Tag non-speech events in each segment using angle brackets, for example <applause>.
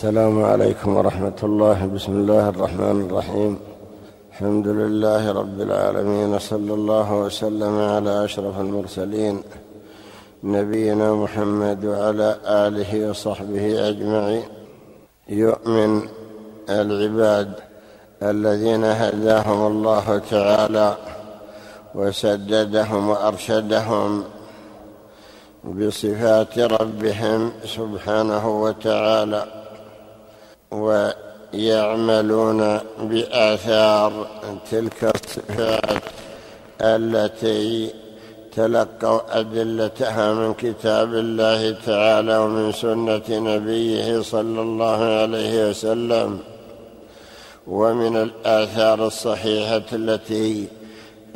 السلام عليكم ورحمة الله. بسم الله الرحمن الرحيم. الحمد لله رب العالمين صلى الله وسلم على أشرف المرسلين. نبينا محمد وعلى آله وصحبه أجمعين. يؤمن العباد الذين هداهم الله تعالى وسددهم وأرشدهم بصفات ربهم سبحانه وتعالى. ويعملون بآثار تلك الصفات التي تلقوا أدلتها من كتاب الله تعالى ومن سنة نبيه صلى الله عليه وسلم ومن الآثار الصحيحة التي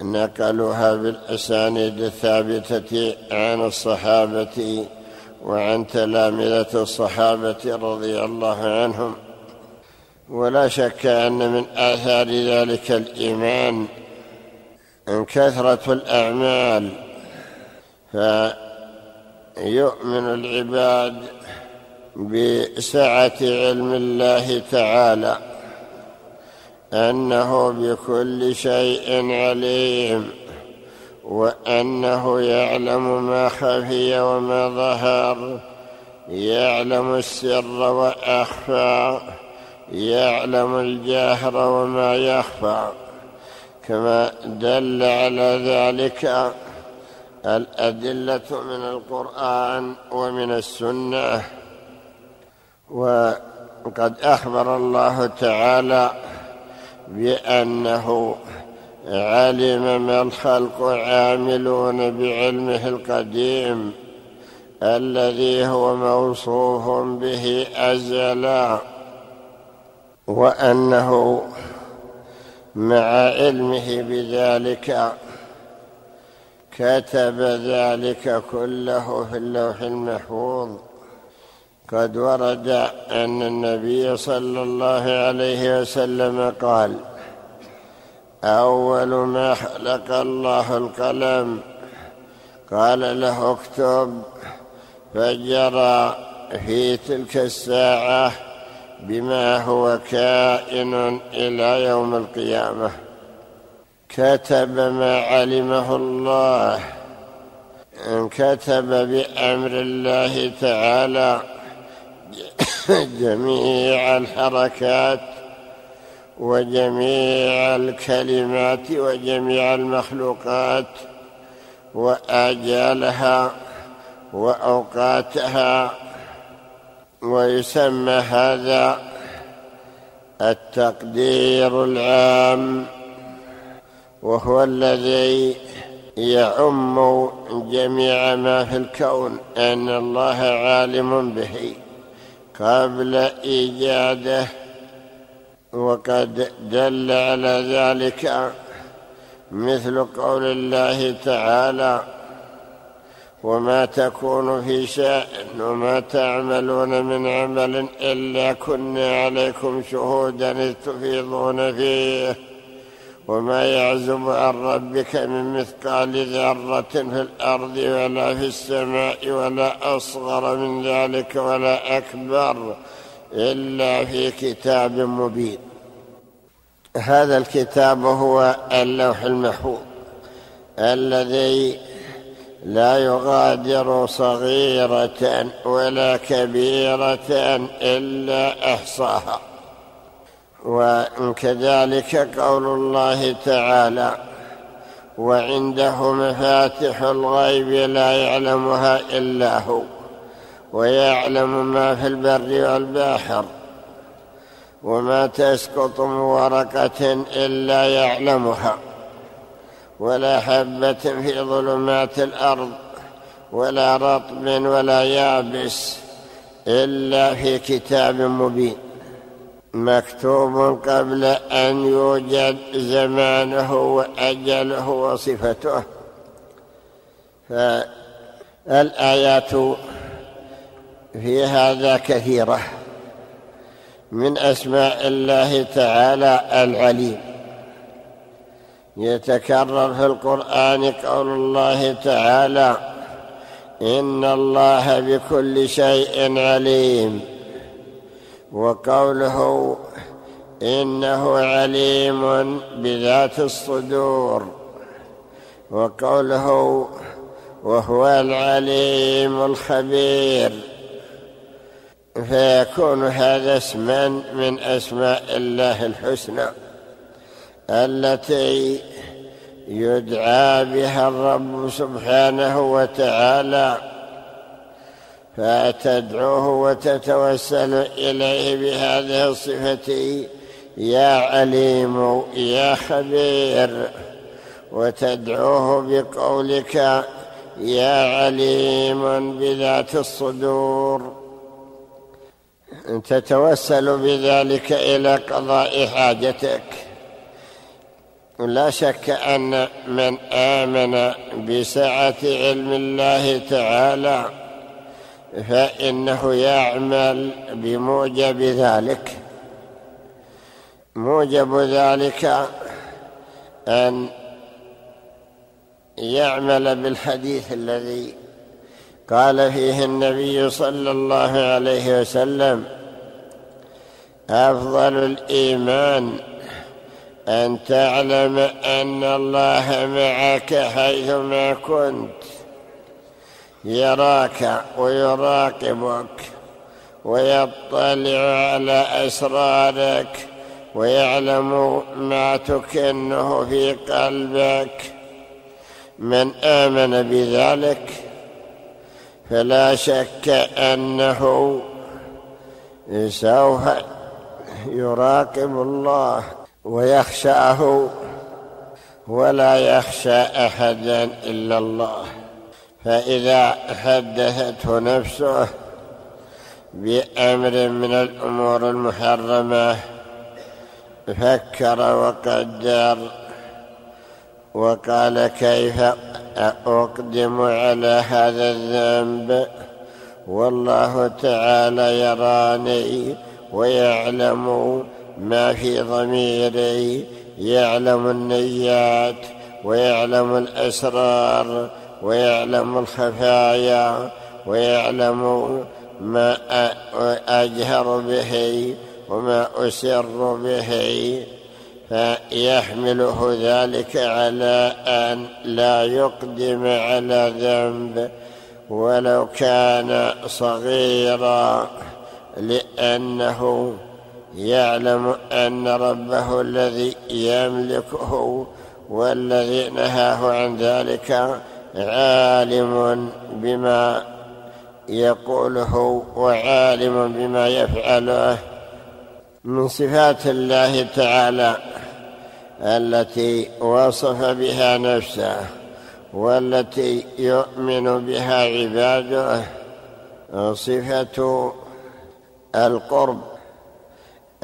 نقلوها بالأسانيد الثابتة عن الصحابة وعن تلامذة الصحابة رضي الله عنهم. ولا شك أن من آثار ذلك الإيمان أن كثرة الأعمال فيؤمن العباد بسعة علم الله تعالى أنه بكل شيء عليم وأنه يعلم ما خفي وما ظهر يعلم السر وأخفى يعلم الجاهر وما يخفى كما دل على ذلك الأدلة من القرآن ومن السنة. وقد أخبر الله تعالى بأنه علم ما الخلق عاملون بعلمه القديم الذي هو موصوف به أزلا. وأنه مع علمه بذلك كتب ذلك كله في اللوح المحفوظ. قد ورد أن النبي صلى الله عليه وسلم قال أول ما خلق الله القلم قال له اكتب فجرى في تلك الساعة بما هو كائن إلى يوم القيامة. كتب ما علمه الله. كتب بأمر الله تعالى <coughs> جميع الحركات وجميع الكلمات وجميع المخلوقات وآجالها وأوقاتها ويسمى هذا التقدير العام وهو الذي يعم جميع ما في الكون أن الله عالم به قبل إيجاده وقد دل على ذلك مثل قول الله تعالى وما تكون في شأن وما تعملون من عمل إلا كنا عليكم شهودا إذ تفيضون فيه. وما يعزب عن ربك من مثقال ذرة في الأرض ولا في السماء ولا أصغر من ذلك ولا أكبر إلا في كتاب مبين. هذا الكتاب هو اللوح المحفوظ الذي لا يغادر صغيرة ولا كبيرة إلا أحصاها. وكذلك قول الله تعالى وعنده مفاتح الغيب لا يعلمها إلا هو ويعلم ما في البر والبحر وما تسقط من ورقة إلا يعلمها. ولا حبة في ظلمات الأرض ولا رطب ولا يابس إلا في كتاب مبين. مكتوب قبل أن يوجد زمانه وأجله وصفته. فالآيات في هذا كثيرة. من أسماء الله تعالى العليم. يتكرر في القرآن قول الله تعالى إن الله بكل شيء عليم. وقوله انه عليم بذات الصدور. وقوله وهو العليم الخبير. فيكون هذا اسما من أسماء الله الحسنى. التي يدعى بها الرب سبحانه وتعالى فتدعوه وتتوسل إليه بهذه الصفة يا عليم يا خبير. وتدعوه بقولك يا عليم بذات الصدور. تتوسل بذلك إلى قضاء حاجتك. لا شك أن من آمن بسعة علم الله تعالى فإنه يعمل بموجب ذلك. موجب ذلك أن يعمل بالحديث الذي قال فيه النبي صلى الله عليه وسلم أفضل الإيمان أن تعلم أن الله معك حيثما كنت. يراك ويراقبك ويطلع على أسرارك ويعلم ما تكنه في قلبك. من آمن بذلك فلا شك أنه سوف يراقب الله. ويخشاه ولا يخشى أحدا إلا الله. فإذا حدثته نفسه بأمر من الأمور المحرمة فكر وقدر وقال كيف أقدم على هذا الذنب؟ والله تعالى يراني ويعلم ما في ضميري يعلم النيات ويعلم الأسرار ويعلم الخفايا ويعلم ما أجهر به وما أسر به فيحمله ذلك على أن لا يقدم على ذنب. ولو كان صغيرا لأنه يعلم أن ربه الذي يملكه والذي نهاه عن ذلك عالم بما يقوله وعالم بما يفعله. من صفات الله تعالى التي وصف بها نفسه والتي يؤمن بها عباده صفة القرب.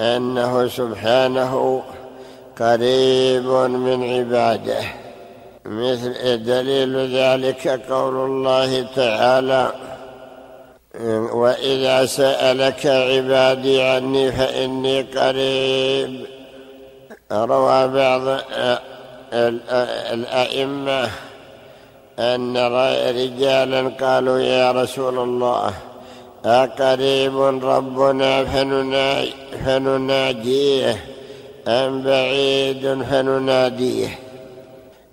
أنه سبحانه قريب من عباده. مثل دليل ذلك قول الله تعالى وإذا سألك عبادي عني فإني قريب. روى بعض الأئمة أن رجالا قالوا يا رسول الله أقريب ربنا فنناجيه أم بعيد فنناديه.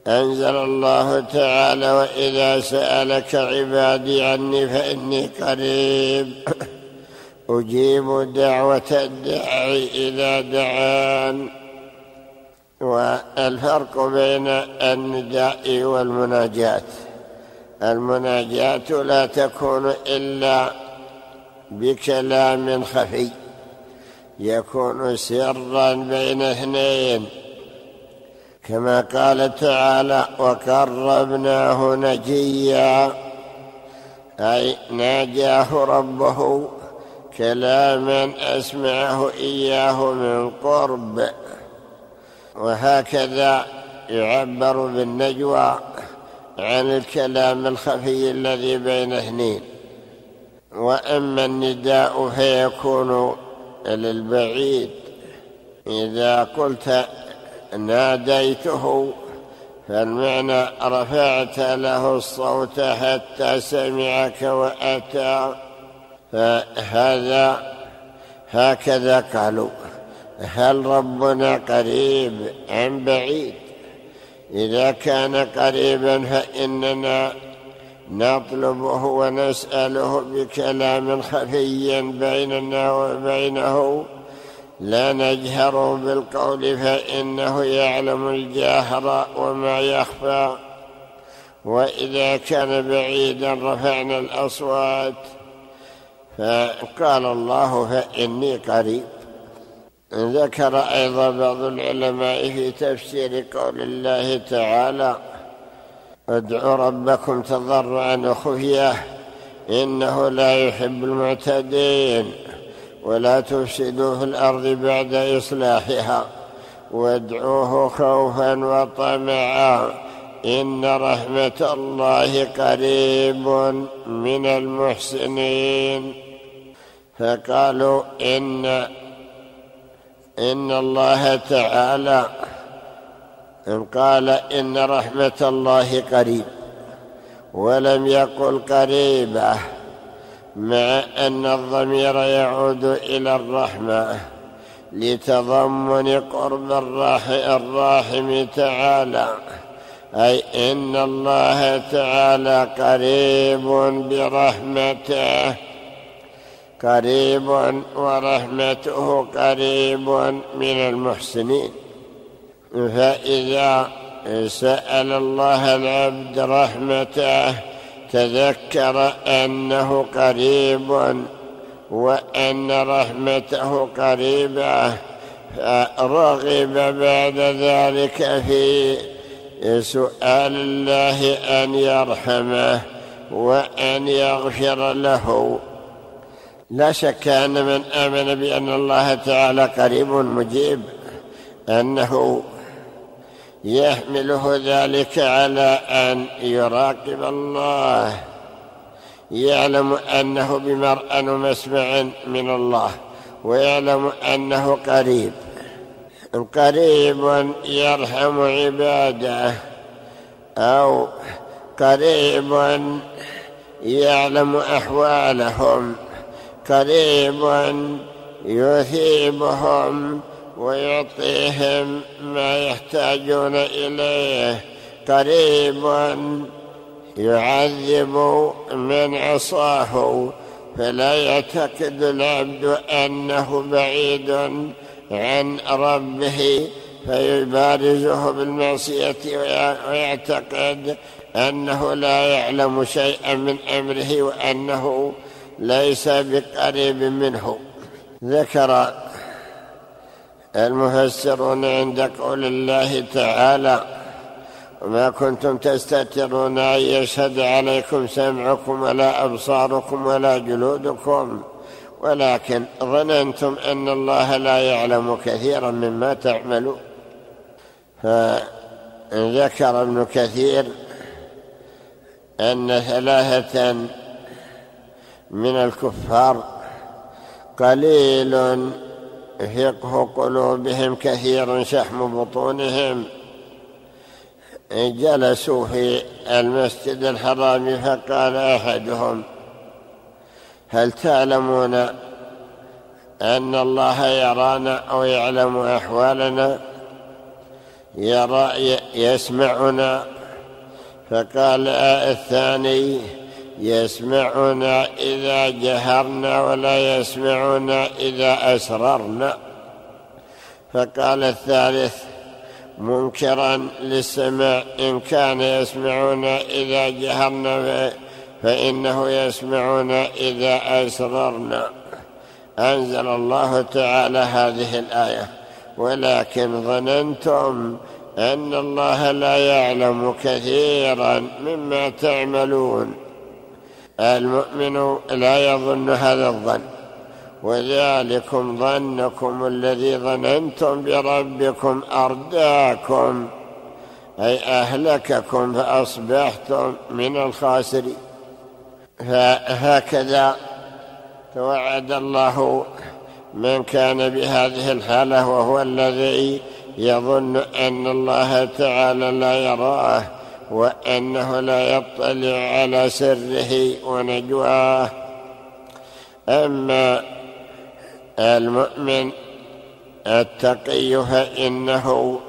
أنزل الله تعالى وإذا سألك عبادي عني فإني قريب. أجيب دعوة الداعي إذا دعان. والفرق بين النداء والمناجاة. المناجاة لا تكون إلا بكلام خفي. يكون سرا بين اثنين. كما قال تعالى وقربناه نجيا. أي ناجاه ربه. كلاما أسمعه إياه من قرب. وهكذا يعبر بالنجوى عن الكلام الخفي الذي بين اثنين. وأما النداء فيكون للبعيد. إذا قلت ناديته فالمعنى رفعت له الصوت حتى سمعك وأتى. فهذا هكذا قالوا. هل ربنا قريب أم بعيد؟ إذا كان قريبا فإننا نطلبه ونسأله بكلام خفي بيننا وبينه. لا نجهر بالقول فإنه يعلم الجاهر وما يخفى. وإذا كان بعيدا رفعنا الأصوات. فقال الله فإني قريب. ذكر أيضا بعض العلماء في تفسير قول الله تعالى ادعوا ربكم تضرعا وخفية إنه لا يحب المعتدين ولا تفسدوا في الأرض بعد إصلاحها وادعوه خوفا وطمعا إن رحمة الله قريب من المحسنين. فقالوا إن إن الله تعالى قال إن رحمة الله قريب ولم يقل قريبة مع أن الضمير يعود إلى الرحمة لتضمن قرب الراحم تعالى أي إن الله تعالى قريب برحمته قريب ورحمته قريب من المحسنين. فإذا سأل الله العبد رحمته تذكر أنه قريب وأن رحمته قريبة فرغب بعد ذلك في سؤال الله أن يرحمه وأن يغفر له. لا شك أن من آمن بأن الله تعالى قريب مجيب أنه يحمله ذلك على أن يراقب الله يعلم أنه بمرأى ومسمع من الله ويعلم أنه قريب. قريب يرحم عباده أو قريب يعلم أحوالهم قريب يثيبهم ويعطيهم ما يحتاجون إليه. قريب يعذب من عصاه فلا يعتقد العبد أنه بعيد عن ربه فيبارزه بالمعصية ويعتقد أنه لا يعلم شيئا من أمره وأنه ليس بقريب منه. ذكر المفسرون عند قول الله تعالى وما كنتم تستترون أن يشهد عليكم سمعكم ولا أبصاركم ولا جلودكم ولكن ظننتم أن الله لا يعلم كثيرا مما تعملون. فذكر ابن كثير أن ثلاثة من الكفار قليل فقه قلوبهم كثير شحم بطونهم. جلسوا في المسجد الحرام فقال أحدهم هل تعلمون أن الله يرانا أو يعلم أحوالنا؟ يرى يسمعنا. فقال الثاني يسمعنا إذا جهرنا ولا يسمعنا إذا أسررنا. فقال الثالث منكرا للسماع إن كان يسمعنا إذا جهرنا فإنه يسمعنا إذا أسررنا. أنزل الله تعالى هذه الآية ولكن ظننتم أن الله لا يعلم كثيرا مما تعملون. المؤمن لا يظن هذا الظن وذلكم ظنكم الذي ظننتم بربكم أرداكم أي أهلككم فأصبحتم من الخاسرين. فهكذا توعد الله من كان بهذه الحالة وهو الذي يظن أن الله تعالى لا يراه. وإنه لا يطلع على سره ونجواه. أما المؤمن التقي فإنه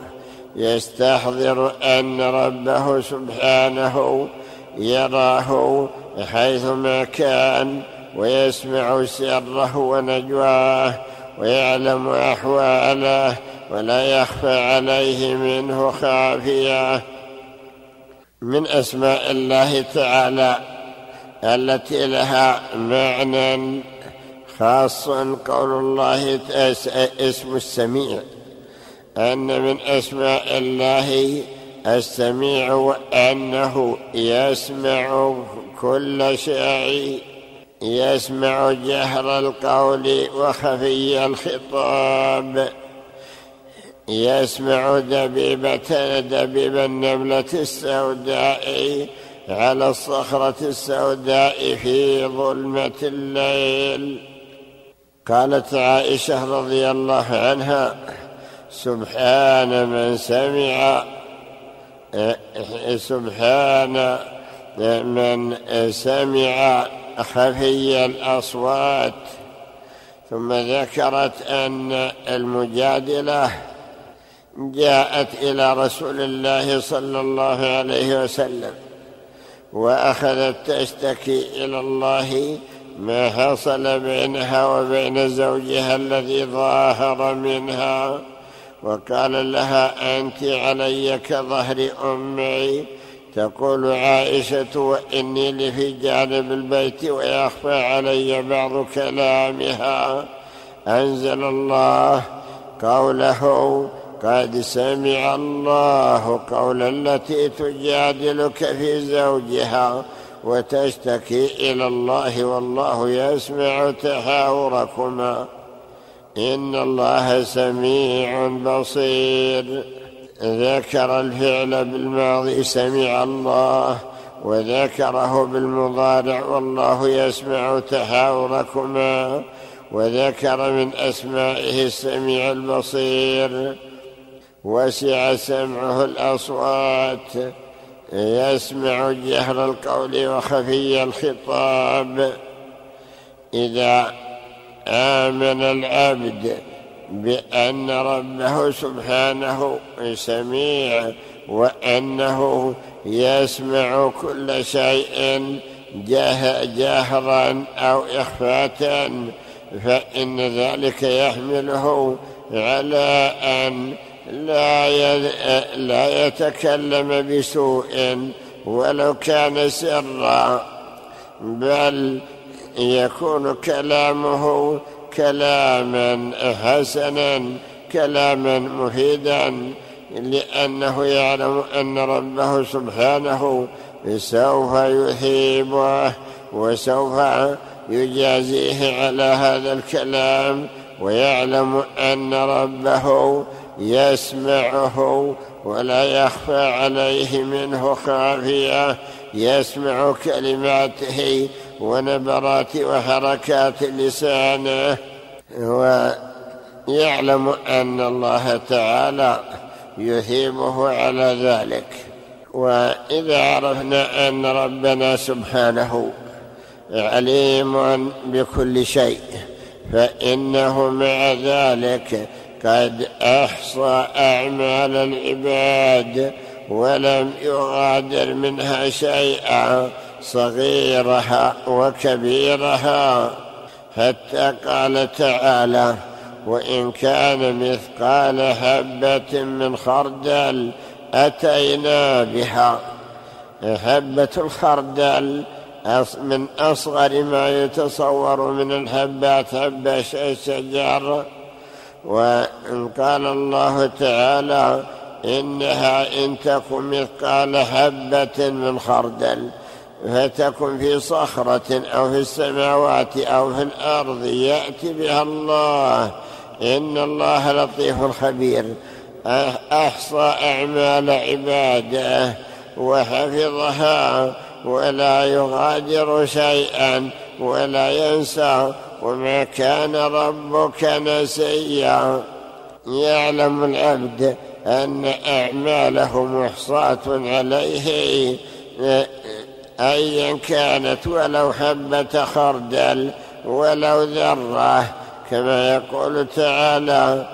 يستحضر أن ربه سبحانه يراه حيثما كان ويسمع سره ونجواه ويعلم أحواله ولا يخفى عليه منه خافية. من أسماء الله تعالى التي لها معنى خاص قول الله اسم السميع. أن من أسماء الله السميع وأنه يسمع كل شيء يسمع جهر القول وخفي الخطاب. يسمع دبيبة دبيب النملة السوداء على الصخرة السوداء في ظلمة الليل. قالت عائشة رضي الله عنها سبحان من سمع سبحان من سمع خفي الأصوات. ثم ذكرت أن المجادلة جاءت إلى رسول الله صلى الله عليه وسلم وأخذت تشتكي إلى الله ما حصل بينها وبين زوجها الذي ظاهر منها وقال لها أنت علي كظهر أمي تقول عائشة وإني لفي جانب البيت ويخفى علي بعض كلامها أنزل الله قوله قد سمع الله قول التي تجادلك في زوجها وتشتكي إلى الله والله يسمع تحاوركما. إن الله سميع بصير. ذكر الفعل بالماضي سمع الله وذكره بالمضارع والله يسمع تحاوركما. وذكر من أسمائه السميع البصير. وسع سمعه الأصوات يسمع جهر القول وخفي الخطاب. إذا آمن العبد بأن ربه سبحانه سميع وأنه يسمع كل شيء جهرا أو اخفاء فإن ذلك يحمله على أن لا لا يتكلم بسوء ولو كان سرا بل يكون كلامه كلاما حسنا كلاما مفيدا لأنه يعلم أن ربه سبحانه سوف يثيبه وسوف يجازيه على هذا الكلام ويعلم أن ربه يسمعه ولا يخفى عليه منه خافية. يسمع كلماته ونبرات وحركات لسانه. ويعلم أن الله تعالى يثيبه على ذلك. وإذا عرفنا أن ربنا سبحانه عليم بكل شيء فإنه مع ذلك قد أحصى أعمال العباد ولم يغادر منها شيئا صغيرها وكبيرها. حتى قال تعالى وإن كان مثقال حبة من خردل أتينا بها. حبة الخردل من أصغر ما يتصور من الحبات حبة الشجر وقال الله تعالى إنها إن تكن مثقال حبة من خردل فتكن في صخرة أو في السماوات أو في الأرض يأتي بها الله. إن الله لطيف خبير. أحصى أعمال عباده وحفظها ولا يغادر شيئا ولا ينسى وما كان ربك نسيا. يعلم العبد أن اعماله محصاه عليه أيا كانت ولو حبة خردل ولو ذرة. كما يقول تعالى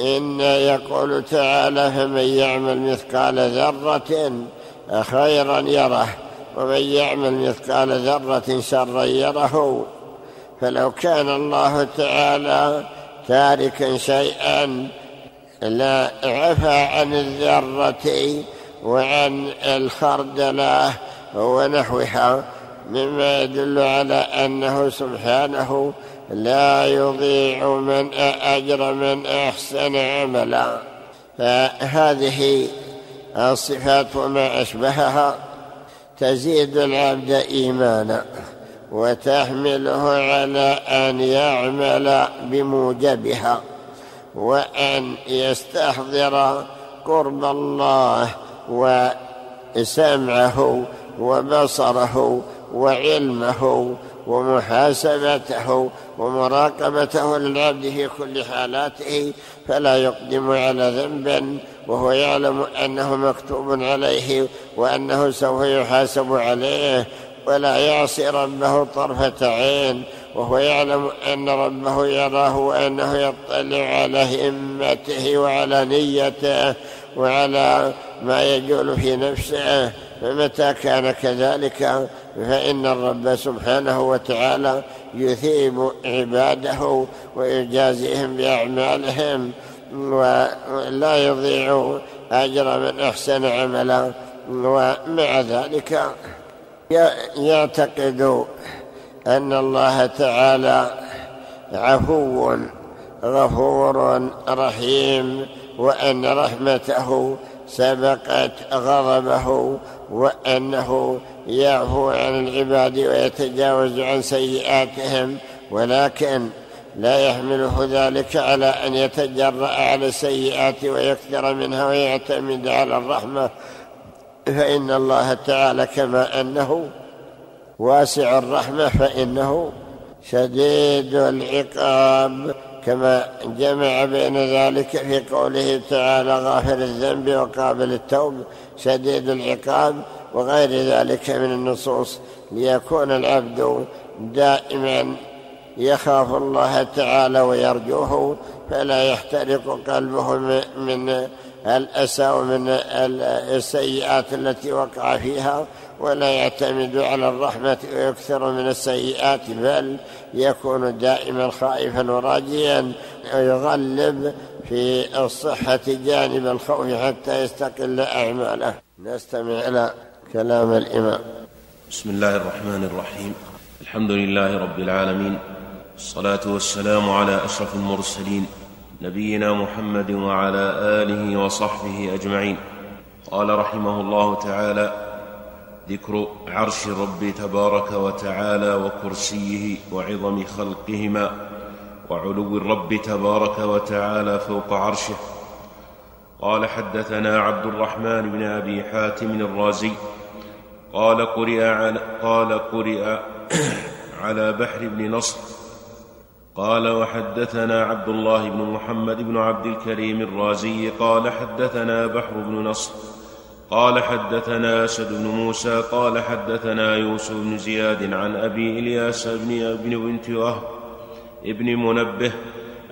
إن يقول تعالى فمن يعمل مثقال ذرة خيرا يره ومن يعمل مثقال ذرة شرا يره. فلو كان الله تعالى تاركا شيئا لا عفى عن الذرة وعن الخردلة ونحوها مما يدل على أنه سبحانه لا يضيع من أجر من أحسن عملا. فهذه الصفات وما أشبهها تزيد العبد إيمانا. وتحمله على أن يعمل بموجبها وأن يستحضر قرب الله وسمعه وبصره وعلمه ومحاسبته ومراقبته للعبد في كل حالاته فلا يقدم على ذنب وهو يعلم أنه مكتوب عليه وأنه سوف يحاسب عليه ولا يعصي ربه طرفة عين وهو يعلم أن ربه يراه وأنه يطلع على همته وعلى نيته وعلى ما يجول في نفسه. فمتى كان كذلك؟ فإن الرب سبحانه وتعالى يثيب عباده ويجازيهم بأعمالهم ولا يضيع أجر من أحسن عملا. ومع ذلك يعتقد أن الله تعالى عفو غفور رحيم وأن رحمته سبقت غضبه وأنه يعفو عن العباد ويتجاوز عن سيئاتهم ولكن لا يحمله ذلك على أن يتجرأ على السيئات ويكثر منها ويعتمد على الرحمة. فإن الله تعالى كما أنه واسع الرحمة فإنه شديد العقاب كما جمع بين ذلك في قوله تعالى غافر الذنب وقابل التوب شديد العقاب وغير ذلك من النصوص. ليكون العبد دائما يخاف الله تعالى ويرجوه فلا يحترق قلبه من الأسى ومن السيئات التي وقع فيها ولا يعتمد على الرحمة ويكثر من السيئات بل يكون دائما خائفا وراجيا ويغلب في الصحة جانب الخوف حتى يستقل أعماله. نستمع إلى كلام الإمام. بسم الله الرحمن الرحيم. الحمد لله رب العالمين. الصلاة والسلام على أشرف المرسلين نبينا محمد وعلى آله وصحبه أجمعين. قال رحمه الله تعالى ذكر عرش الرب تبارك وتعالى وكرسيه وعظم خلقهما وعلو الرب تبارك وتعالى فوق عرشه. قال حدثنا عبد الرحمن بن أبي حاتم الرازي قال قرئ على, قال قرئ على بحر بن نصر قال وحدثنا عبد الله بن محمد بن عبد الكريم الرازي قال حدثنا بحر بن نصر قال حدثنا أسد بن موسى قال حدثنا يوسف بن زياد عن أبي إلياس بن ابن بنت وهب ابن منبه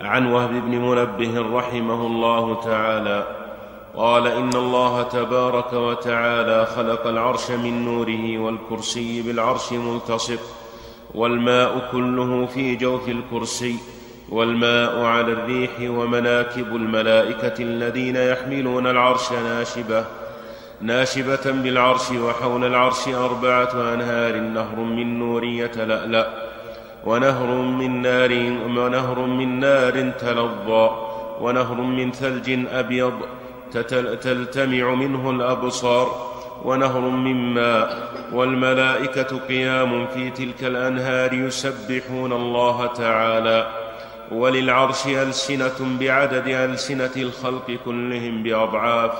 عن وهب بن منبه رحمه الله تعالى قال إن الله تبارك وتعالى خلق العرش من نوره والكرسي بالعرش ملتصق والماء كله في جوف الكرسي والماء على الريح ومناكب الملائكة الذين يحملون العرش ناشبة ناشبة بالعرش وحول العرش أربعة أنهار نهر من نور يتلألأ ونهر من نار ونهر من نار تلظى ونهر من ثلج أبيض تلتمع منه الأبصار ونهر من ماء والملائكة قيام في تلك الأنهار يسبحون الله تعالى. وللعرش ألسنة بعدد ألسنة الخلق كلهم بأضعاف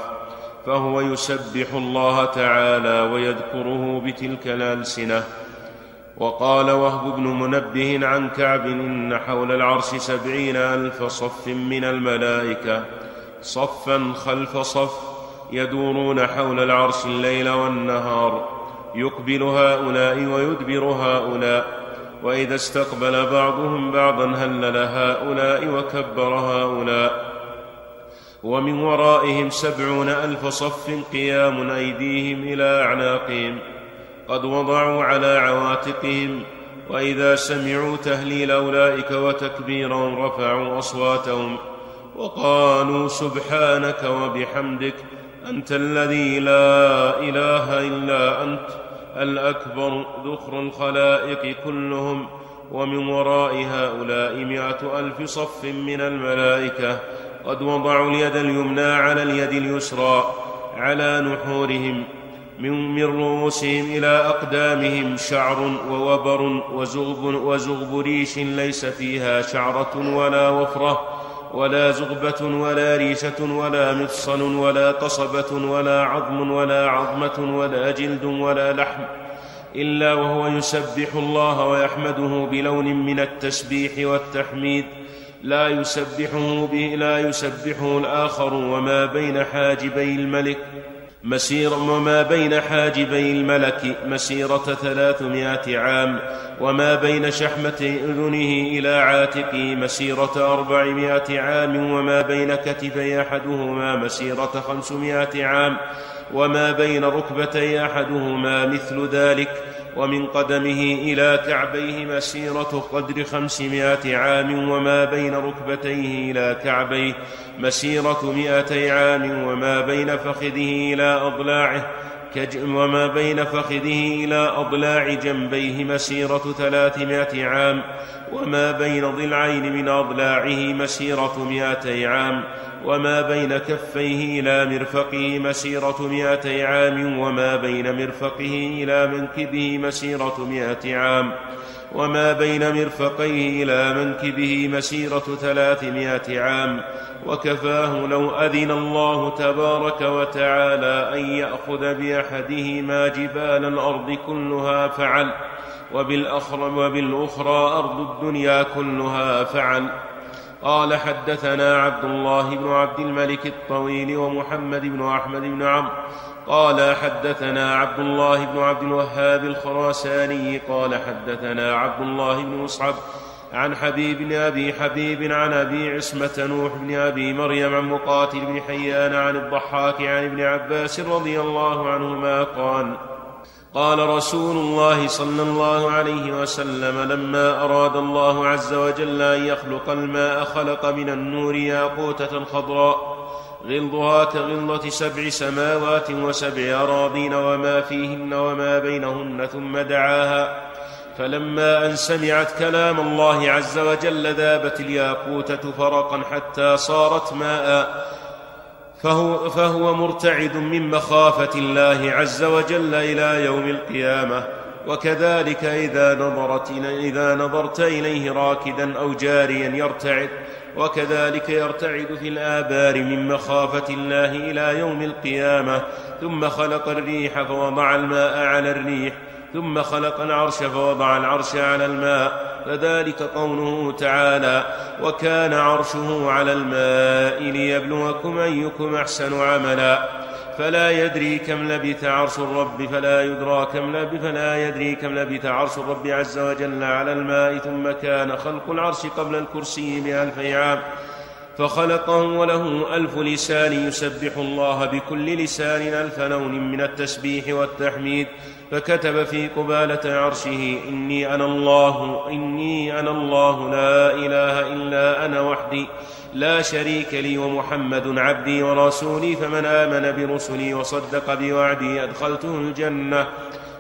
فهو يسبح الله تعالى ويذكره بتلك الألسنة. وقال وهب بن منبه عن كعب إن حول العرش سبعين ألف صف من الملائكة صفا خلف صف يدورون حول العرش الليل والنهار يقبل هؤلاء ويدبر هؤلاء وإذا استقبل بعضهم بعضا هلل هؤلاء وكبر هؤلاء. ومن ورائهم سبعون ألف صف قيام أيديهم إلى أعناقهم قد وضعوا على عواتقهم وإذا سمعوا تهليل أولئك وتكبيرهم رفعوا أصواتهم وقالوا سبحانك وبحمدك أنت الذي لا إله إلا أنت الأكبر ذخر الخلائق كلهم ومن وراء هؤلاء مائه ألف صف من الملائكة. قد وضعوا اليد اليمنى على اليد اليسرى على نحورهم من, رؤوسهم إلى أقدامهم شعر ووبر وزغب وزغبريش ليس فيها شعرة ولا وفرة. ولا زغبة ولا ريشة ولا مفصل ولا قصبة ولا عظم ولا عظمة ولا جلد ولا لحم إلا وهو يسبح الله ويحمده بلون من التسبيح والتحميد. لا يسبحه به لا يسبحه الآخر وما بين حاجبي الملك. مسير وما بين حاجبي الملك مسيرة ثلاثمائة عام وما بين شحمة أذنه إلى عاتقه مسيرة أربعمائة عام وما بين كتفي أحدهما مسيرة خمسمائة عام وما بين ركبتي أحدهما مثل ذلك. ومن قدمه إلى كعبيه مسيرة قدر خمسمائة عام وما بين ركبتيه إلى كعبيه مسيرة مائتي عام وما بين فخذه إلى أضلاعه. وما بين فخذه إلى أضلاع جنبيه مسيرة ثلاثمائة عام وما بين ضلعين من أضلاعه مسيرة مائتي عام وما بين كفيه إلى مرفقه مسيرة مائتي عام وما بين مرفقه إلى منكبه مسيرة مائة عام. وما بين مرفقيه إلى منكبه مسيرة ثلاثمائة عام وكفاه لو أذن الله تبارك وتعالى أن يأخذ بأحدهما جبال الأرض كلها فعل وبالأخرى, أرض الدنيا كلها فعل. قال حدثنا عبد الله بن عبد الملك الطويل ومحمد بن أحمد بن عمرو قال حدثنا عبد الله بن عبد الوهاب الخراساني قال حدثنا عبد الله بن مصعب عن حبيب بن أبي حبيب عن أبي عصمة نوح بن أبي مريم عن مقاتل بن حيان عن الضحاك عن ابن عباس رضي الله عنهما قال قال رسول الله صلى الله عليه وسلم لما أراد الله عز وجل أن يخلق الماء خلق من النور ياقوتة خضراء غلظها كغلظه سبع سماوات وسبع أراضين وما فيهن وما بينهن ثم دعاها فلما أن سمعت كلام الله عز وجل ذابت الياقوته فرقا حتى صارت ماء فهو, فهو مرتعد من مخافة الله عز وجل إلى يوم القيامة وكذلك إذا نظرت إذا نظرت إليه راكدا أو جاريا يرتعد وكذلك يرتعد في الآبار من مخافة الله إلى يوم القيامة. ثم خلق الريح فوضع الماء على الريح. ثم خلق العرش فوضع العرش على الماء. فذلك قوله تعالى وكان عرشه على الماء ليبلوكم أيكم أحسن عملا. فلا يدري كم لبث عرش الرب فلا يدرى كم لبث فلا يدري كم لبث عرش الرب عز وجل على الماء ثم كان خلق العرش قبل الكرسي بألف عام. فخلقه وله ألف لسان يسبح الله بكل لسان ألف لون من التسبيح والتحميد فكتب في قبالة عرشه إني أنا الله إني أنا الله لا إله إلا أنا وحدي لا شريك لي ومحمد عبدي ورسولي فمن آمن برسلي وصدق بوعدي أدخلته الجنة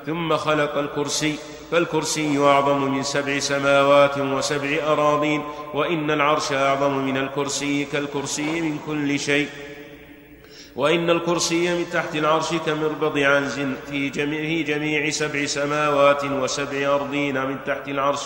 ثم خلق الكرسي فالكرسي أعظم من سبع سماوات وسبع أراضين وإن العرش أعظم من الكرسي كالكرسي من كل شيء. وإن الكرسي من تحت العرش كمربض عنز في جميع, جميع سبع سماوات وسبع أرضين من تحت العرش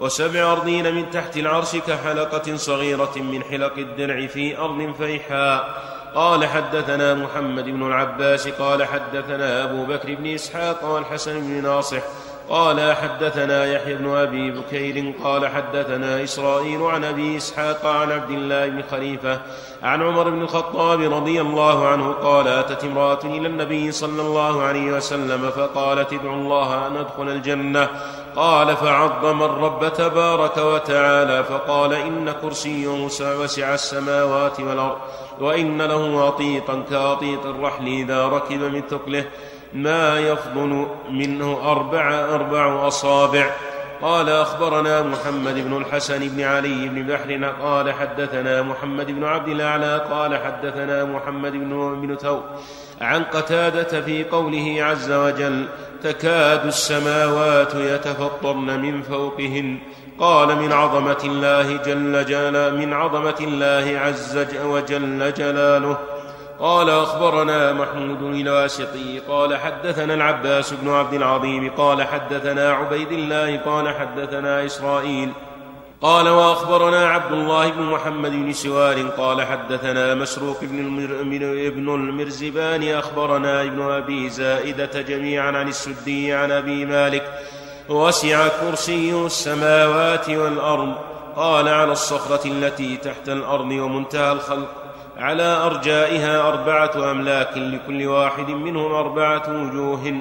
وسبع أرضين من تحت العرش كحلقة صغيرة من حلق الدرع في أرض فيحاء. قال حدثنا محمد بن العباس قال حدثنا أبو بكر بن إسحاق والحسن بن ناصح قال حدثنا يحيى بن أبي بكير قال حدثنا إسرائيل عن أبي إسحاق عن عبد الله بن خليفة عن عمر بن الخطاب رضي الله عنه قال أتت امرأة إلى النبي صلى الله عليه وسلم فقالت ادعو الله أن أدخل الجنة. قال فعظم الرب تبارك وتعالى فقال إن كرسيه وسع السماوات والأرض وإن له أطيطا كأطيط الرحل إذا ركب من ثقله. ما يفضل منه أربع أربع أصابع. قال أخبرنا محمد بن الحسن بن علي بن بحر قال حدثنا محمد بن عبد الأعلى قال حدثنا محمد بن بن ثور عن قتادة في قوله عز وجل تكاد السماوات يتفطرن من فوقهن. قال من عظمة الله جل جلاله من عظمة الله عز وجل جلاله. قال أخبرنا محمود الواسطي قال حدثنا العباس بن عبد العظيم قال حدثنا عبيد الله قال حدثنا إسرائيل. قال وأخبرنا عبد الله بن محمد بن سوار قال حدثنا مسروق بن, المر... ابن المرزبان أخبرنا ابن أبي زائدة جميعا عن السدي عن أبي مالك وسع كرسي السماوات والأرض قال على الصخرة التي تحت الأرض ومنتهى الخلق. على أرجائها أربعة أملاك لكل واحد منهم أربعة وجوه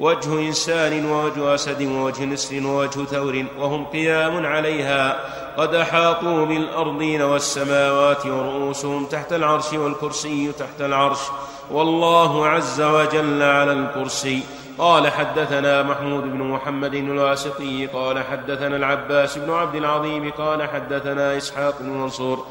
وجه إنسان ووجه أسد ووجه نسر ووجه ثور وهم قيام عليها. قد أحاطوا بالأرضين والسماوات ورؤوسهم تحت العرش والكرسي تحت العرش. والله عز وجل على الكرسي. قال حدثنا محمود بن محمد الواسطي قال حدثنا العباس بن عبد العظيم قال حدثنا إسحاق بن منصور.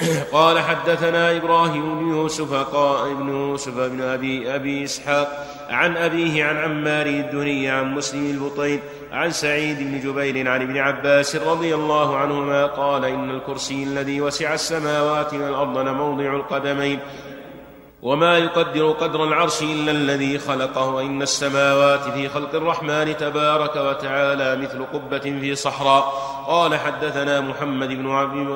<coughs> قال حدثنا إبراهيم بن يوسف قال ابن يوسف بن أبي أبي إسحاق عن أبيه عن عمار الدني عن مسلم البطين عن سعيد بن جبير عن ابن عباس رضي الله عنهما قال إن الكرسي الذي وسع السماوات والأرض لموضع القدمين وما يقدر قدر العرش إلا الذي خلقه وإن السماوات في خلق الرحمن تبارك وتعالى مثل قبة في صحراء. قال حدثنا محمد بن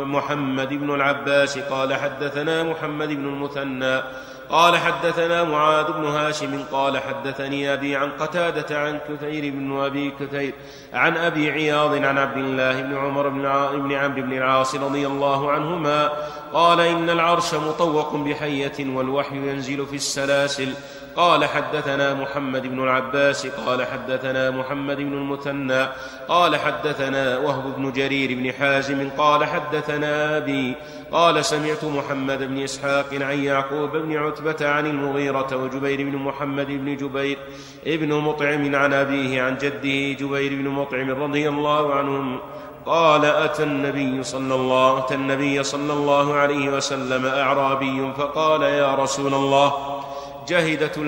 محمد بن العباس قال حدثنا محمد بن المثنى. قال حدثنا معاذ بن هاشم قال حدثني أبي عن قتادة عن كثير بن أبي كثير عن أبي عياض عن عبد الله بن عمر بن عمرو بن العاص رضي الله عنهما قال إن العرش مطوق بحية والوحي ينزل في السلاسل قال حدثنا محمد بن العباس قال حدثنا محمد بن المثنى قال حدثنا وهب بن جرير بن حازم قال حدثنا أبي قال سمعت محمد بن إسحاق عن يعقوب بن عتبة عن المغيرة وجبير بن محمد بن جبير ابن مطعم عن أبيه عن جده جبير بن مطعم رضي الله عنهم قال أتى النبي صلى الله أتى النبي صلى الله عليه وسلم أعرابي فقال يا رسول الله جهدت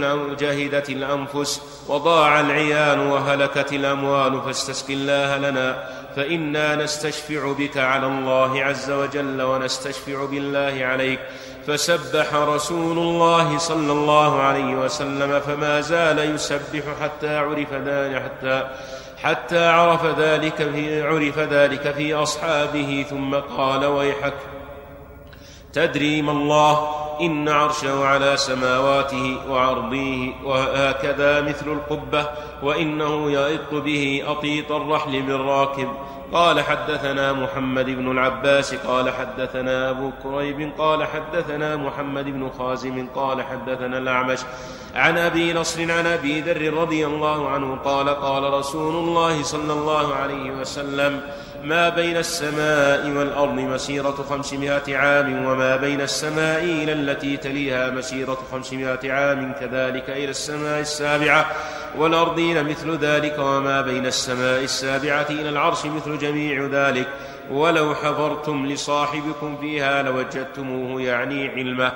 جهدت الأنفس وضاع العيال وهلكت الأموال فاستسق الله لنا فإنا نستشفع بك على الله عز وجل ونستشفع بالله عليك. فسبح رسول الله صلى الله عليه وسلم فما زال يسبح حتى عرف ذلك حتى حتى عرف ذلك في عرف ذلك في أصحابه ثم قال ويحك تدري ما الله إن عرشه على سماواته وعرضيه وهكذا مثل القبة وإنه يئط به أطيط الرحل بالراكب. قال حدثنا محمد بن العباس قال حدثنا أبو كريب قال حدثنا محمد بن خازم قال حدثنا الأعمش. عن أبي نصر عن أبي ذر رضي الله عنه قال قال رسول الله صلى الله عليه وسلم ما بين السماء والأرض مسيرة خمسمائة عام وما بين السماء إلى التي تليها مسيرة خمسمائة عام كذلك إلى السماء السابعة والأرضين مثل ذلك وما بين السماء السابعة إلى العرش مثل جميع ذلك. ولو حضرتم لصاحبكم فيها لوجدتموه يعني علمه.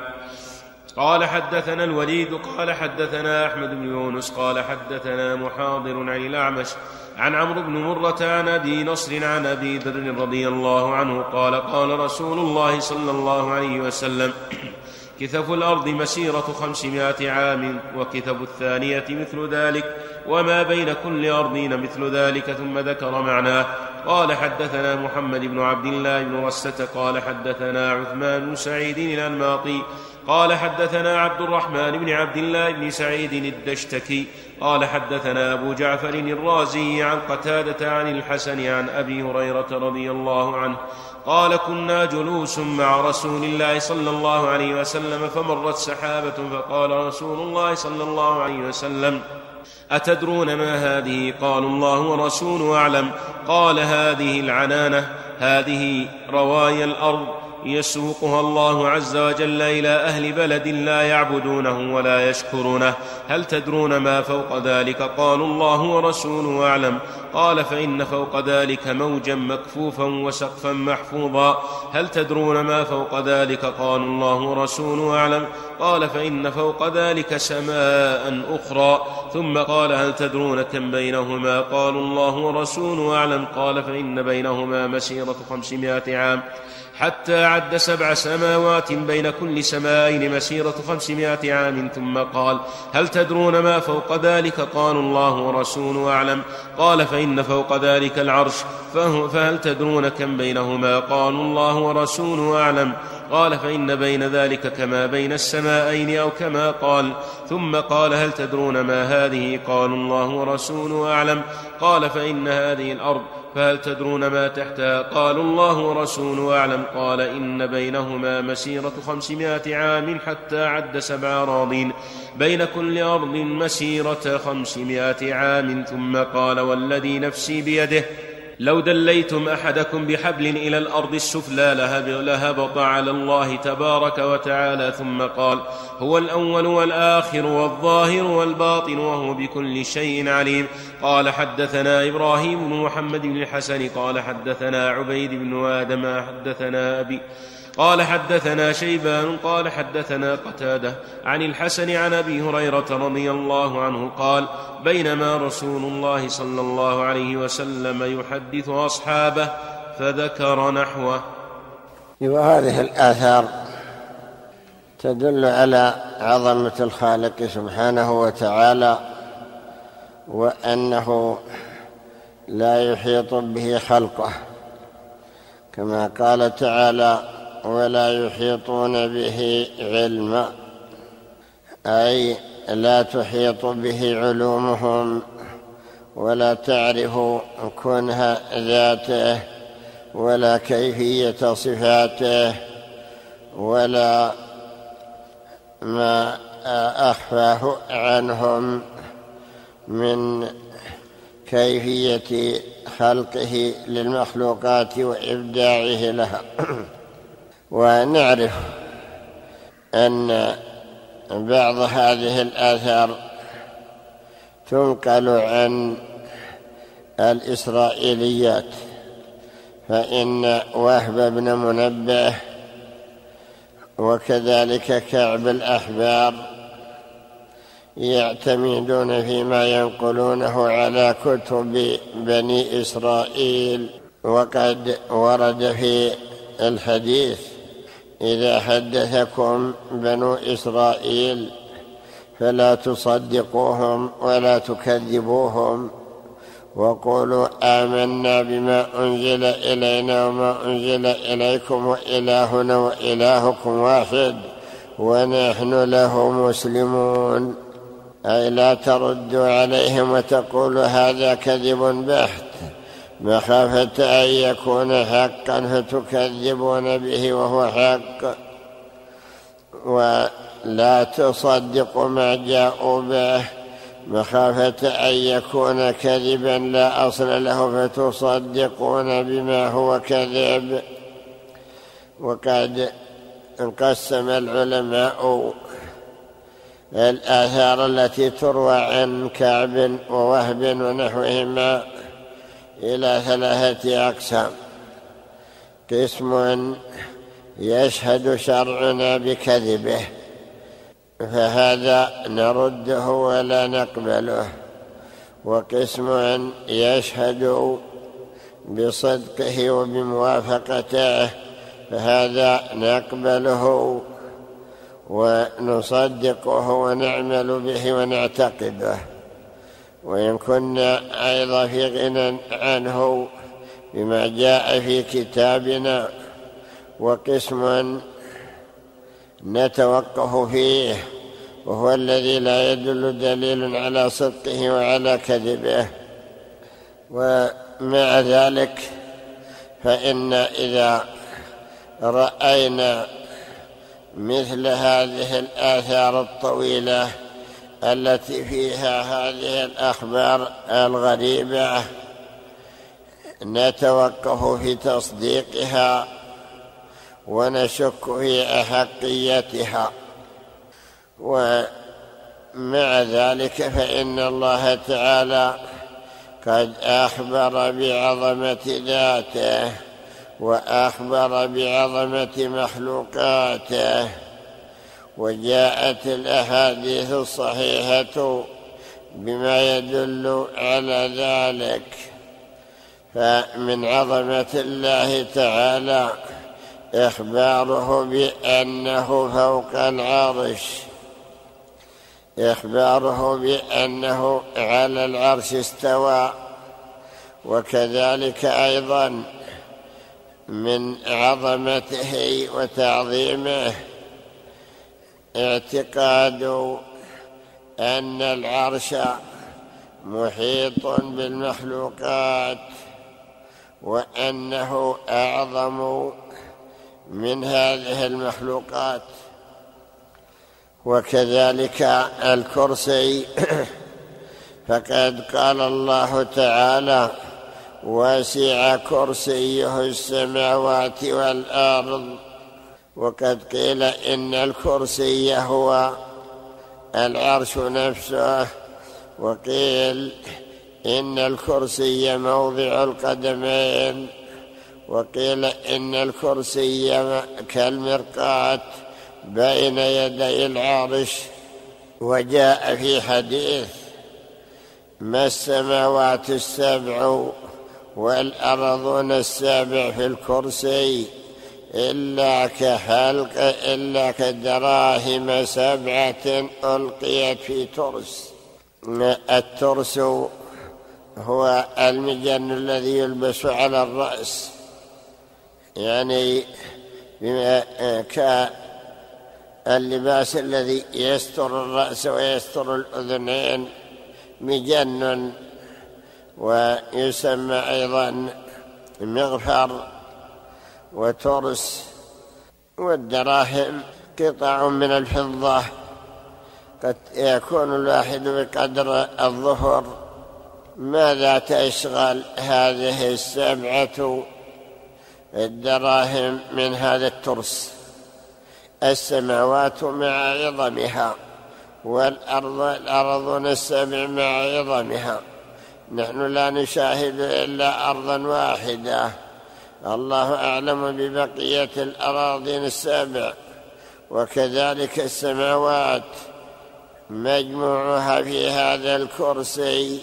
قال حدثنا الوليد قال حدثنا أحمد بن يونس قال حدثنا محاضر عن الأعمش عن عمرو بن مرة عن أبي نصر عن أبي ذر رضي الله عنه قال قال رسول الله صلى الله عليه وسلم <clears throat> كثف الأرض مسيرة خمسمائة عام وكثف الثانية مثل ذلك وما بين كل أرضين مثل ذلك ثم ذكر معناه. قال حدثنا محمد بن عبد الله بن رسة قال حدثنا عثمان بن سعيد الأنماطي قال حدثنا عبد الرحمن بن عبد الله بن سعيد الدشتكي قال حدثنا أبو جعفر الرازي عن قتادة عن الحسن عن أبي هريرة رضي الله عنه قال كنا جلوس مع رسول الله صلى الله عليه وسلم فمرت سحابة فقال رسول الله صلى الله عليه وسلم أتدرون ما هذه؟ قالوا الله ورسوله أعلم. قال هذه العنانة هذه روايا الأرض. يسوقها الله عز وجل إلى أهل بلد لا يعبدونه ولا يشكرونه. هل تدرون ما فوق ذلك؟ قالوا الله ورسوله أعلم. قال فإن فوق ذلك موجا مكفوفا وسقفا محفوظا. هل تدرون ما فوق ذلك؟ قالوا الله ورسوله أعلم. قال فإن فوق ذلك سماء أخرى. ثم قال هل تدرون كم بينهما؟ قالوا الله ورسوله أعلم. قال فإن بينهما مسيرة خمسمائة عام. حتى عد سبع سماوات بين كل سماءين مسيرة خمسمائة عام ثم قال هل تدرون ما فوق ذلك؟ قالوا الله ورسوله أعلم. قال فإن فوق ذلك العرش فهل تدرون كم بينهما؟ قالوا الله ورسوله أعلم. قال فإن بين ذلك كما بين السماءين أو كما قال. ثم قال هل تدرون ما هذه؟ قالوا الله ورسوله أعلم. قال فإن هذه الأرض فهل تدرون ما تحتها قالوا الله ورسوله أعلم. قال إن بينهما مسيرة خمسمائة عام حتى عد سبع أراضين بين كل أرض مسيرة خمسمائة عام. ثم قال والذي نفسي بيده لو دليتم أحدكم بحبل إلى الأرض السفلى لهب لهبط على الله تبارك وتعالى ثم قال هو الأول والآخر والظاهر والباطن وهو بكل شيء عليم. قال حدثنا إبراهيم بن محمد بن الحسن قال حدثنا عبيد بن آدم حدثنا أبي قال حدثنا شيبان قال حدثنا قتادة عن الحسن عن أبي هريرة رضي الله عنه قال بينما رسول الله صلى الله عليه وسلم يحدث أصحابه فذكر نحوه. وهذه الآثار تدل على عظمة الخالق سبحانه وتعالى وأنه لا يحيط به خلقه كما قال تعالى ولا يحيطون به علما أي لا تحيط به علومهم ولا تعرف كنه ذاته ولا كيفية صفاته ولا ما أخفاه عنهم من كيفية خلقه للمخلوقات وإبداعه لها. <clears throat> ونعرف أن بعض هذه الآثار تنقل عن الإسرائيليات فإن وهب بن منبه وكذلك كعب الأحبار يعتمدون فيما ينقلونه على كتب بني إسرائيل وقد ورد في الحديث إذا حدثكم بنو إسرائيل فلا تصدقوهم ولا تكذبوهم وقولوا آمنا بما أنزل إلينا وما أنزل إليكم وإلهنا وإلهكم واحد ونحن له مسلمون. أي لا تردوا عليهم وتقولوا هذا كذب بحت. مخافة أن يكون حقا فتكذبون به وهو حق. ولا تصدقوا ما جاءوا به. مخافة أن يكون كذبا لا أصل له فتصدقون بما هو كذب. وقد انقسم العلماء الآثار التي تروى عن كعب ووهب ونحوهما. إلى ثلاثة أقسام. قسم يشهد شرعنا بكذبه فهذا نرده ولا نقبله. وقسم يشهد بصدقه وبموافقته فهذا نقبله ونصدقه ونعمل به ونعتقده. وإن كنا أيضا في غنى عنه بما جاء في كتابنا وقسم نتوقف فيه وهو الذي لا يدل دليل على صدقه وعلى كذبه. ومع ذلك فإن إذا رأينا مثل هذه الآثار الطويلة التي فيها هذه الأخبار الغريبة نتوقف في تصديقها ونشك في أحقيتها. ومع ذلك فإن الله تعالى قد أخبر بعظمة ذاته وأخبر بعظمة مخلوقاته. وجاءت الأحاديث الصحيحة بما يدل على ذلك. فمن عظمة الله تعالى إخباره بأنه فوق العرش. إخباره بأنه على العرش استوى. وكذلك أيضا من عظمته وتعظيمه اعتقاد أن العرش محيط بالمخلوقات وأنه أعظم من هذه المخلوقات. وكذلك الكرسي. <clears throat> فقد قال الله تعالى وسع كرسيه السماوات والأرض وقد قيل إن الكرسي هو العرش نفسه وقيل إن الكرسي موضع القدمين وقيل إن الكرسي كالمرقاه بين يدي العرش. وجاء في حديث ما السماوات السبع والأرضون السابع في الكرسي؟ إلا كحلق إلا كدراهم سبعة ألقيت في ترس. الترس هو المجن الذي يلبس على الرأس. يعني كاللباس الذي يستر الرأس ويستر الأذنين مجن ويسمى أيضا مغفر. وترس والدراهم قطع من الفضة. قد يكون الواحد بقدر الظهر. ماذا تشغل هذه السبعة الدراهم من هذا الترس؟ السماوات مع عظمها والأرض الأرض السبع مع عظمها. نحن لا نشاهد إلا أرضا واحدة. الله أعلم ببقية الأراضين السابع وكذلك السماوات. مجموعها في هذا الكرسي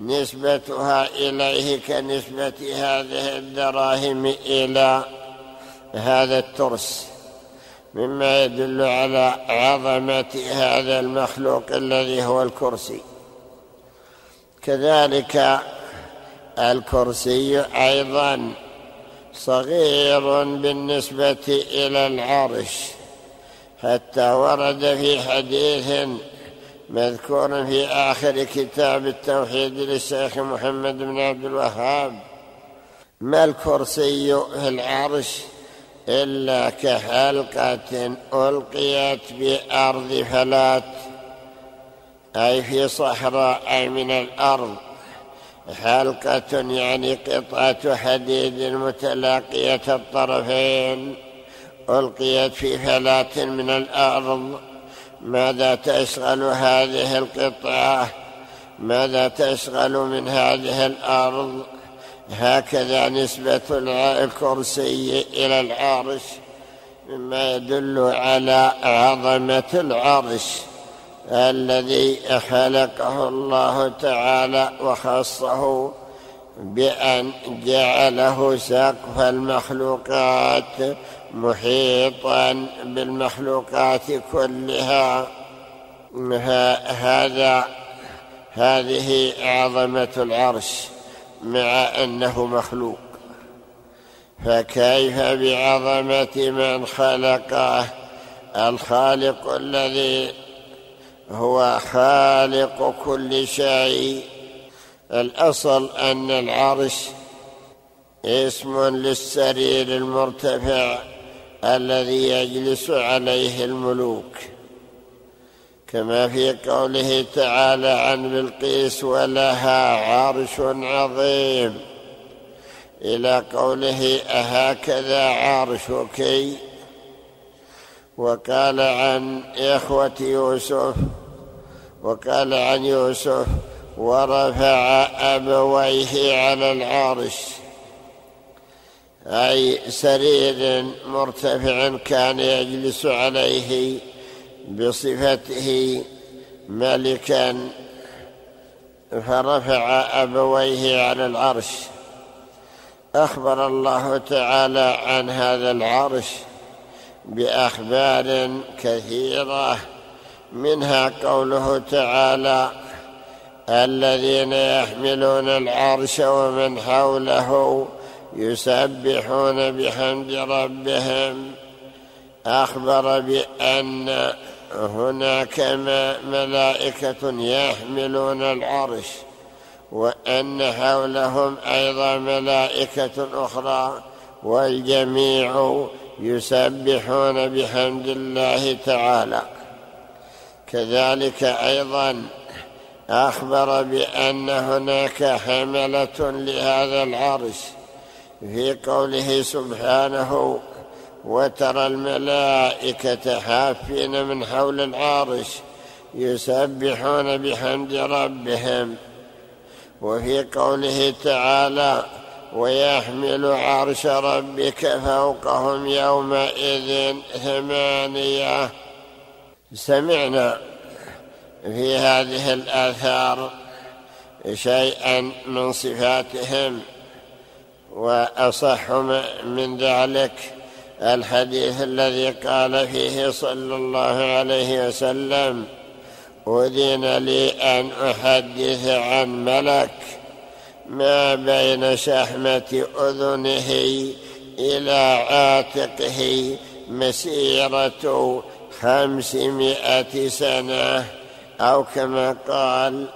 نسبتها إليه كنسبة هذه الدراهم إلى هذا الترس مما يدل على عظمة هذا المخلوق الذي هو الكرسي. كذلك الكرسي أيضا صغير بالنسبة إلى العرش. حتى ورد في حديث مذكور في آخر كتاب التوحيد للشيخ محمد بن عبد الوهاب. ما الكرسي في العرش إلا كحلقة ألقيت بأرض فلات أي في صحراء أي من الأرض. حلقة يعني قطعة حديد متلاقية الطرفين ألقيت في فلاة من الأرض. ماذا تشغل هذه القطعة؟ ماذا تشغل من هذه الأرض؟ هكذا نسبة الكرسي إلى العرش مما يدل على عظمة العرش. الذي خلقه الله تعالى وخصه بأن جعله سقف المخلوقات محيطا بالمخلوقات كلها. هذا هذه عظمة العرش مع أنه مخلوق. فكيف بعظمة من خلقه؟ الخالق الذي هو خالق كل شيء. الأصل أن العرش اسم للسرير المرتفع الذي يجلس عليه الملوك. كما في قوله تعالى عن بلقيس ولها عرش عظيم إلى قوله أهكذا عرشك؟ وقال عن إخوة يوسف وقال عن يوسف ورفع أبويه على العرش. أي سرير مرتفع كان يجلس عليه بصفته ملكا فرفع أبويه على العرش. أخبر الله تعالى عن هذا العرش. بأخبار كثيرة منها قوله تعالى الذين يحملون العرش ومن حوله يسبحون بحمد ربهم. أخبر بأن هناك ملائكة يحملون العرش وأن حولهم أيضا ملائكة أخرى والجميع يسبحون بحمد الله تعالى. كذلك أيضا أخبر بأن هناك حملة لهذا العرش في قوله سبحانه وترى الملائكة حافين من حول العرش يسبحون بحمد ربهم وفي قوله تعالى ويحمل عرش ربك فوقهم يومئذ ثمانية. سمعنا في هذه الآثار شيئا من صفاتهم وأصح من ذلك الحديث الذي قال فيه صلى الله عليه وسلم أذن لي أن أحدث عن ملك. ما بين شحمة أذنه إلى عاتقه مسيرة خمسمائة سنة أو كما قال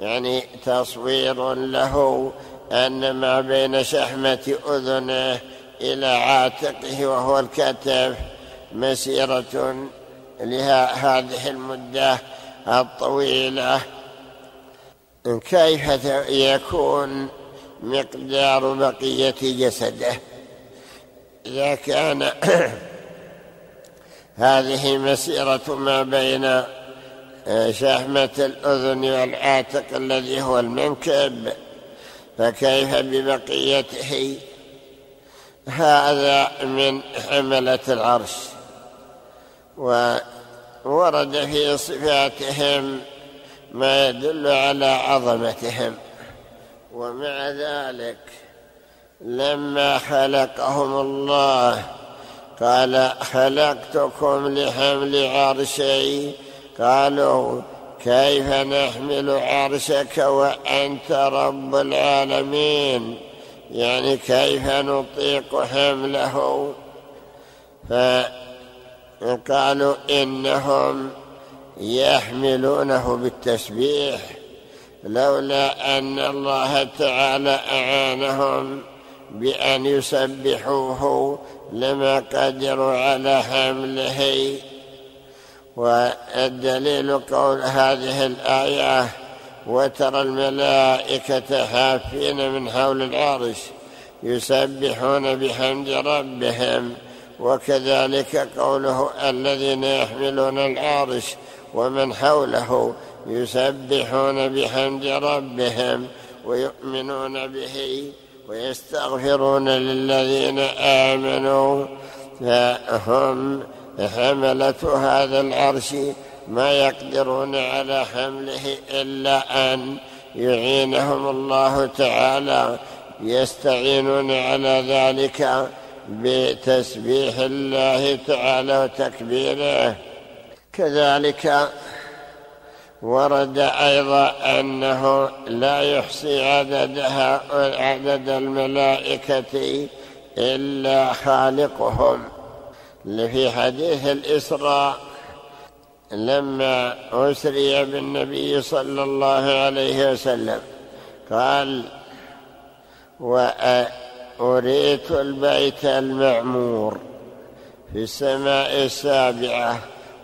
يعني تصوير له أن ما بين شحمة أذنه إلى عاتقه وهو الكتف مسيرة لهذه المدة الطويلة. كيف يكون مقدار بقية جسده؟ إذا كان <clears throat> هذه مسيرة ما بين شحمة الأذن والعاتق الذي هو المنكب فكيف ببقيته؟ هذا من حملة العرش وورد في صفاتهم ما يدل على عظمتهم. ومع ذلك لما خلقهم الله قال خلقتكم لحمل عرشي قالوا كيف نحمل عرشك وأنت رب العالمين؟ يعني كيف نطيق حمله؟ فقالوا إنهم يحملونه بالتسبيح لولا أن الله تعالى أعانهم بأن يسبحوه لما قدروا على حمله. والدليل قول هذه الآية وترى الملائكة حافين من حول العرش يسبحون بحمد ربهم وكذلك قوله الذين يحملون العرش ومن حوله يسبحون بحمد ربهم ويؤمنون به ويستغفرون للذين آمنوا. فهم حملة هذا العرش ما يقدرون على حمله إلا أن يعينهم الله تعالى. يستعينون على ذلك بتسبيح الله تعالى وتكبيره. كذلك ورد أيضا أنه لا يحصي عددها عدد الملائكة إلا خالقهم. في حديث الإسراء لما أسري بالنبي صلى الله عليه وسلم قال وأريت البيت المعمور في السماء السابعة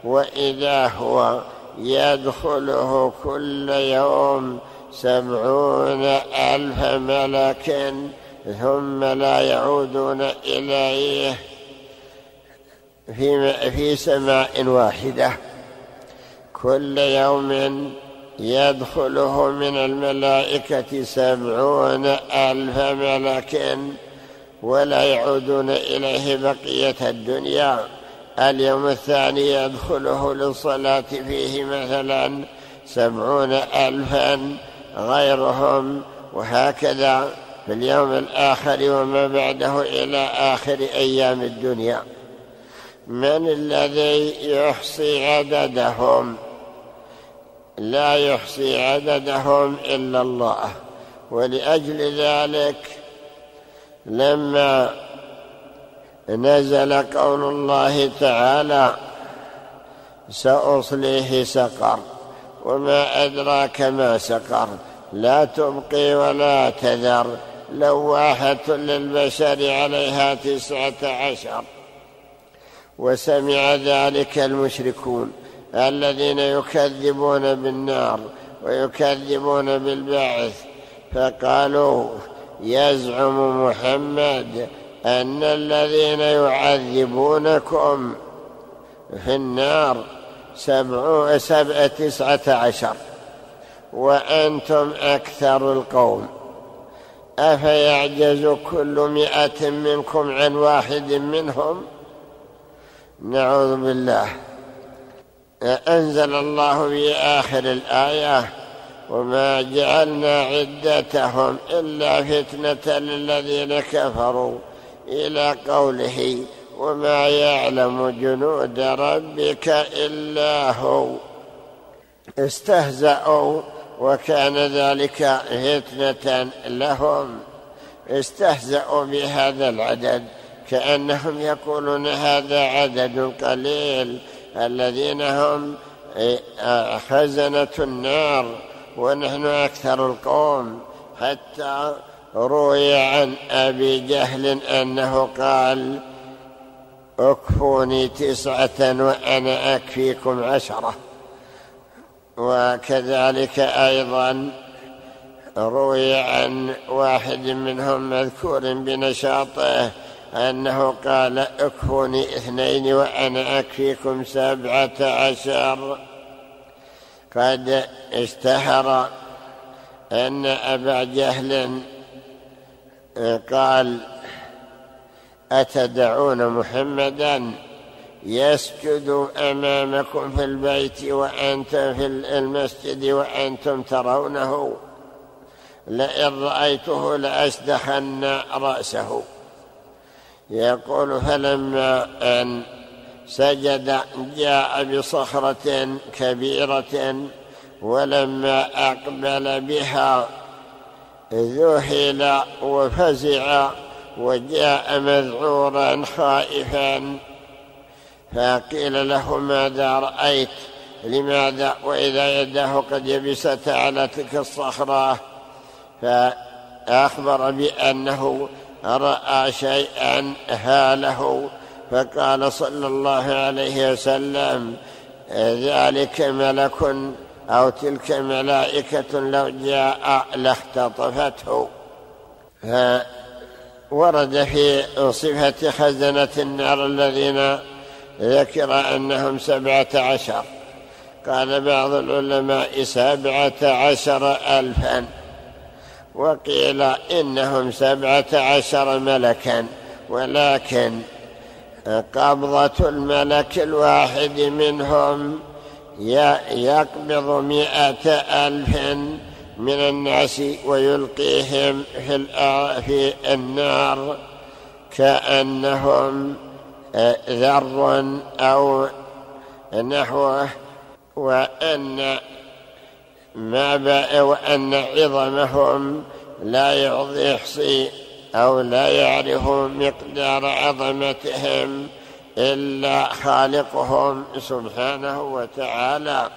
وإذا هو يدخله كل يوم سبعون ألف ملك ثم لا يعودون إليه في, في سماء واحدة. كل يوم يدخله من الملائكة سبعون ألف ملك ولا يعودون إليه بقية الدنيا. اليوم الثاني يدخله للصلاة فيه مثلا سبعون ألفا غيرهم وهكذا في اليوم الآخر وما بعده إلى آخر أيام الدنيا. من الذي يحصي عددهم؟ لا يحصي عددهم إلا الله ولأجل ذلك لما نزل قول الله تعالى سأصليه سقر وما أدراك ما سقر. لا تبقي ولا تذر لواحة للبشر عليها تسعة عشر. وسمع ذلك المشركون الذين يكذبون بالنار ويكذبون بالبعث فقالوا يزعم محمد أن الذين يعذبونكم في النار سبع سبع تسعة عشر وأنتم أكثر القوم. أفيعجز كل مئة منكم عن واحد منهم؟ نعوذ بالله. أنزل الله في آخر الآية وما جعلنا عدتهم إلا فتنة للذين كفروا. إلى قوله وما يعلم جنود ربك إلا هو. استهزأوا وكان ذلك فتنة لهم. استهزأوا بهذا العدد كأنهم يقولون هذا عدد قليل الذين هم خزنة النار ونحن أكثر القوم حتى روي عن أبي جهل أنه قال أكفوني تسعة وأنا أكفيكم عشرة. وكذلك أيضا روي عن واحد منهم مذكور بنشاطه أنه قال أكفوني اثنين وأنا أكفيكم سبعة عشر. قد اشتهر أن أبا جهل قال أتدعون محمدا؟ يسجد أمامكم في البيت وأنت في المسجد وأنتم ترونه. لئن رأيته لأسدخن رأسه. يقول فلما أن سجد جاء بصخرة كبيرة ولما أقبل بها ذهل وفزع وجاء مذعورا خائفا. فقيل له ماذا رأيت؟ لماذا؟ وإذا يداه قد يبست على تلك الصخرة. فأخبر بأنه رأى شيئا هاله. فقال صلى الله عليه وسلم ذلك ملك أو تلك ملائكة لو جاء لاختطفته. ورد في صفة خزنة النار الذين ذكر أنهم سبعة عشر. قال بعض العلماء سبعة عشر ألفا. وقيل إنهم سبعة عشر ملكا. ولكن قبضة الملك الواحد منهم يقبض مئة ألف من الناس ويلقيهم في, في النار كأنهم ذر أو نحوه وأن ما وأن عظمهم لا يحصي أو لا يعرف مقدار عظمتهم. إلا خالقهم سبحانه وتعالى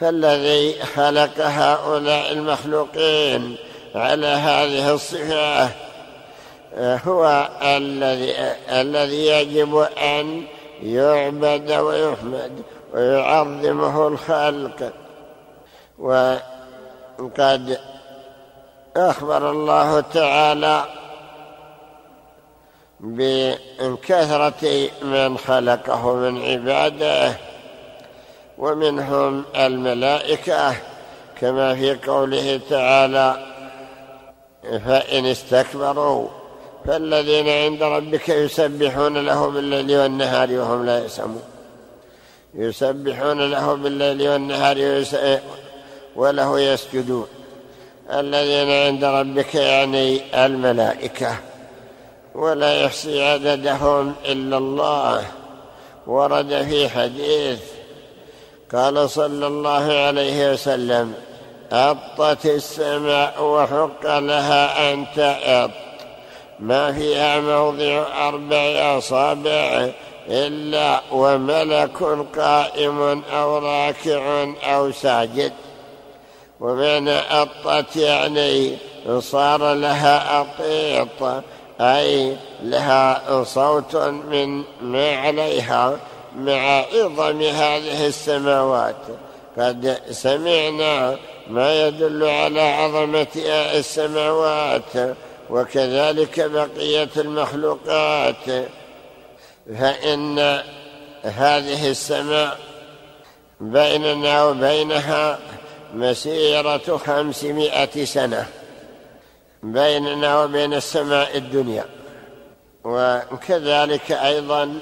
فالذي خلق هؤلاء المخلوقين على هذه الصفة هو الذي الذي يجب أن يعبد ويحمد ويعظمه الخلق. وقد أخبر الله تعالى بكثرة من خلقه من عباده ومنهم الملائكة كما في قوله تعالى فإن استكبروا فالذين عند ربك يسبحون له بالليل والنهار وهم لا يسمون يسبحون له بالليل والنهار وله يسجدون. الذين عند ربك يعني الملائكة. ولا يحصي عددهم إلا الله. ورد في حديث قال صلى الله عليه وسلم أطت السماء وحق لها أن تأط ما فيها موضع أربع أصابع إلا وملك قائم أو راكع أو ساجد. ومعنى أطت يعني صار لها أطيط أي لها صوت من ما عليها مع عظم هذه السماوات. قد سمعنا ما يدل على عظمة السماوات وكذلك بقية المخلوقات. فإن هذه السماء بيننا وبينها مسيرة خمسمائة سنة. بيننا وبين السماء الدنيا وكذلك أيضا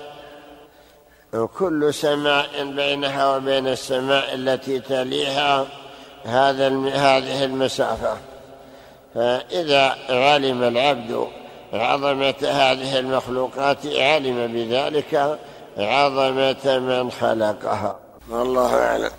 كل سماء بينها وبين السماء التي تليها هذا هذه المسافة. فإذا علم العبد عظمة هذه المخلوقات علم بذلك عظمة من خلقها. والله أعلم.